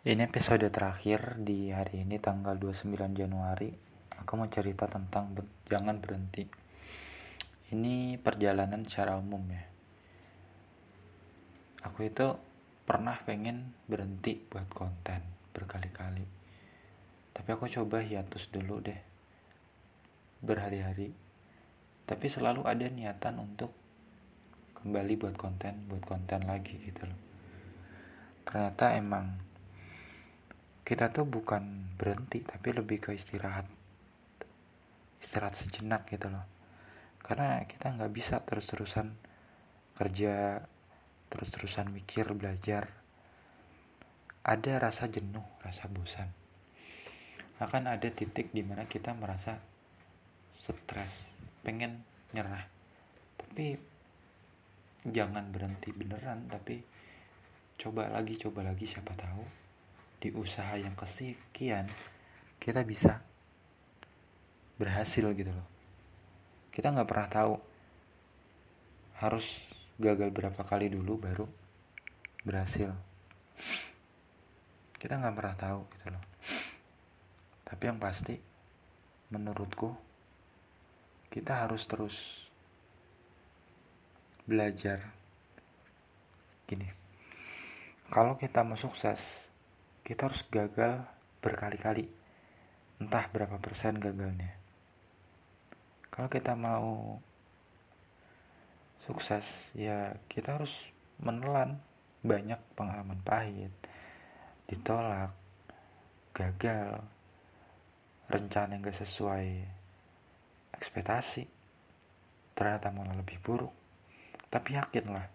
Ini episode terakhir di hari ini tanggal 29 Januari. Aku mau cerita tentang ber jangan berhenti. Ini perjalanan secara umum ya. Aku itu pernah pengen berhenti buat konten berkali-kali. Tapi aku coba hiatus dulu deh. Berhari-hari. Tapi selalu ada niatan untuk kembali buat konten, buat konten lagi gitu loh. Ternyata emang kita tuh bukan berhenti tapi lebih ke istirahat. Istirahat sejenak gitu loh. Karena kita nggak bisa terus-terusan kerja terus-terusan mikir belajar. Ada rasa jenuh rasa bosan. Akan ada titik di mana kita merasa stres pengen nyerah. Tapi jangan berhenti beneran tapi coba lagi coba lagi siapa tahu di usaha yang kesekian kita bisa berhasil gitu loh. Kita nggak pernah tahu harus gagal berapa kali dulu baru berhasil. Kita nggak pernah tahu gitu loh. Tapi yang pasti menurutku kita harus terus belajar. Gini kalau kita mau sukses kita harus gagal berkali-kali. Entah berapa persen gagalnya. Kalau kita mau sukses ya kita harus menelan banyak pengalaman pahit. Ditolak gagal rencana yang gak sesuai ekspektasi ternyata malah lebih buruk. Tapi yakinlah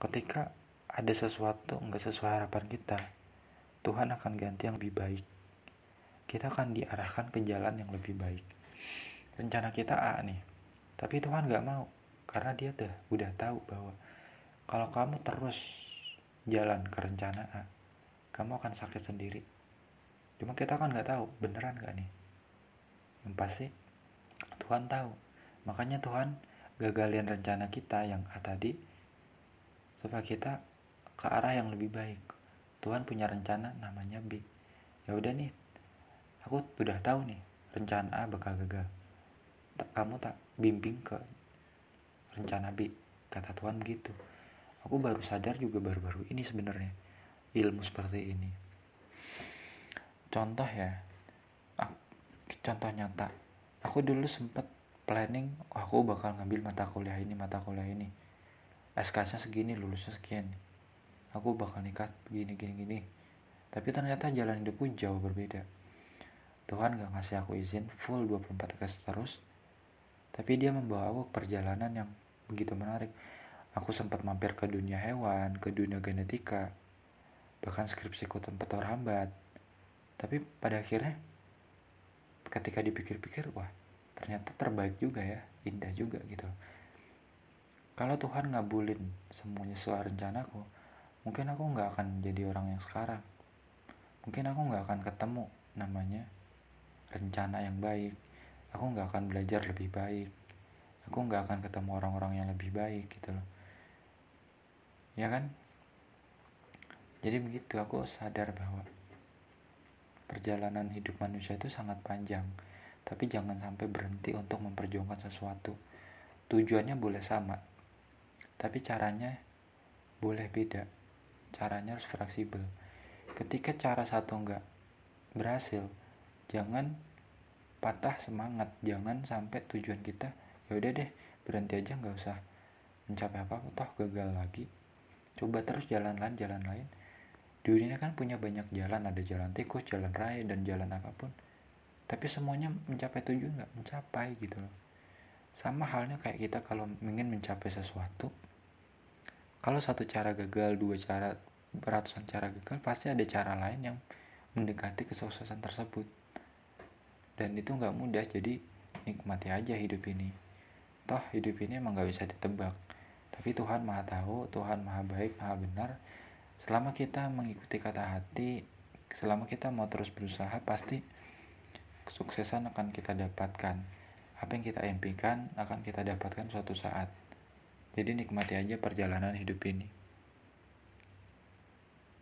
ketika ada sesuatu nggak sesuai harapan kita Tuhan akan ganti yang lebih baik. Kita akan diarahkan ke jalan yang lebih baik. Rencana kita A nih, tapi Tuhan gak mau karena dia udah udah tahu bahwa kalau kamu terus jalan ke rencana A, kamu akan sakit sendiri. Cuma kita kan nggak tahu beneran gak nih. Yang pasti Tuhan tahu. Makanya Tuhan gagalin rencana kita yang A tadi supaya kita ke arah yang lebih baik. Tuhan punya rencana namanya B. Ya udah nih aku udah tahu nih rencana A bakal gagal. Kamu tak bimbing ke rencana B kata Tuhan begitu. Aku baru sadar juga baru-baru ini sebenarnya ilmu seperti ini. Contoh ya contoh nyata. Aku dulu sempet planning aku bakal ngambil mata kuliah ini mata kuliah ini. SK-nya segini lulusnya sekian aku bakal nikah gini gini gini. Tapi ternyata jalan hidupku jauh berbeda. Tuhan gak ngasih aku izin full 24 tes terus. Tapi dia membawa aku ke perjalanan yang begitu menarik. Aku sempat mampir ke dunia hewan ke dunia genetika bahkan skripsiku tempat terhambat. Tapi pada akhirnya ketika dipikir-pikir wah ternyata terbaik juga ya indah juga gitu. Kalau Tuhan ngabulin semuanya sesuai rencanaku mungkin aku nggak akan jadi orang yang sekarang. Mungkin aku nggak akan ketemu namanya rencana yang baik. Aku nggak akan belajar lebih baik. Aku nggak akan ketemu orang-orang yang lebih baik gitu loh. Ya kan? Jadi begitu aku sadar bahwa perjalanan hidup manusia itu sangat panjang. Tapi jangan sampai berhenti untuk memperjuangkan sesuatu. Tujuannya boleh sama tapi caranya boleh beda caranya harus fleksibel. Ketika cara satu enggak berhasil jangan patah semangat. Jangan sampai tujuan kita ya udah deh berhenti aja nggak usah mencapai apa apa toh gagal lagi. Coba terus jalan lain jalan lain. Dunia kan punya banyak jalan ada jalan tikus jalan raya dan jalan apa pun. Tapi semuanya mencapai tujuan nggak mencapai gitu loh. Sama halnya kayak kita kalau ingin mencapai sesuatu kalau satu cara gagal dua cara ratusan cara gagal pasti ada cara lain yang mendekati kesuksesan tersebut. Dan itu nggak mudah jadi nikmati aja hidup ini. Toh hidup ini emang nggak bisa ditebak. Tapi Tuhan maha tahu Tuhan maha baik maha benar selama kita mengikuti kata hati selama kita mau terus berusaha pasti kesuksesan akan kita dapatkan. Apa yang kita impikan akan kita dapatkan suatu saat jadi nikmati aja perjalanan hidup ini.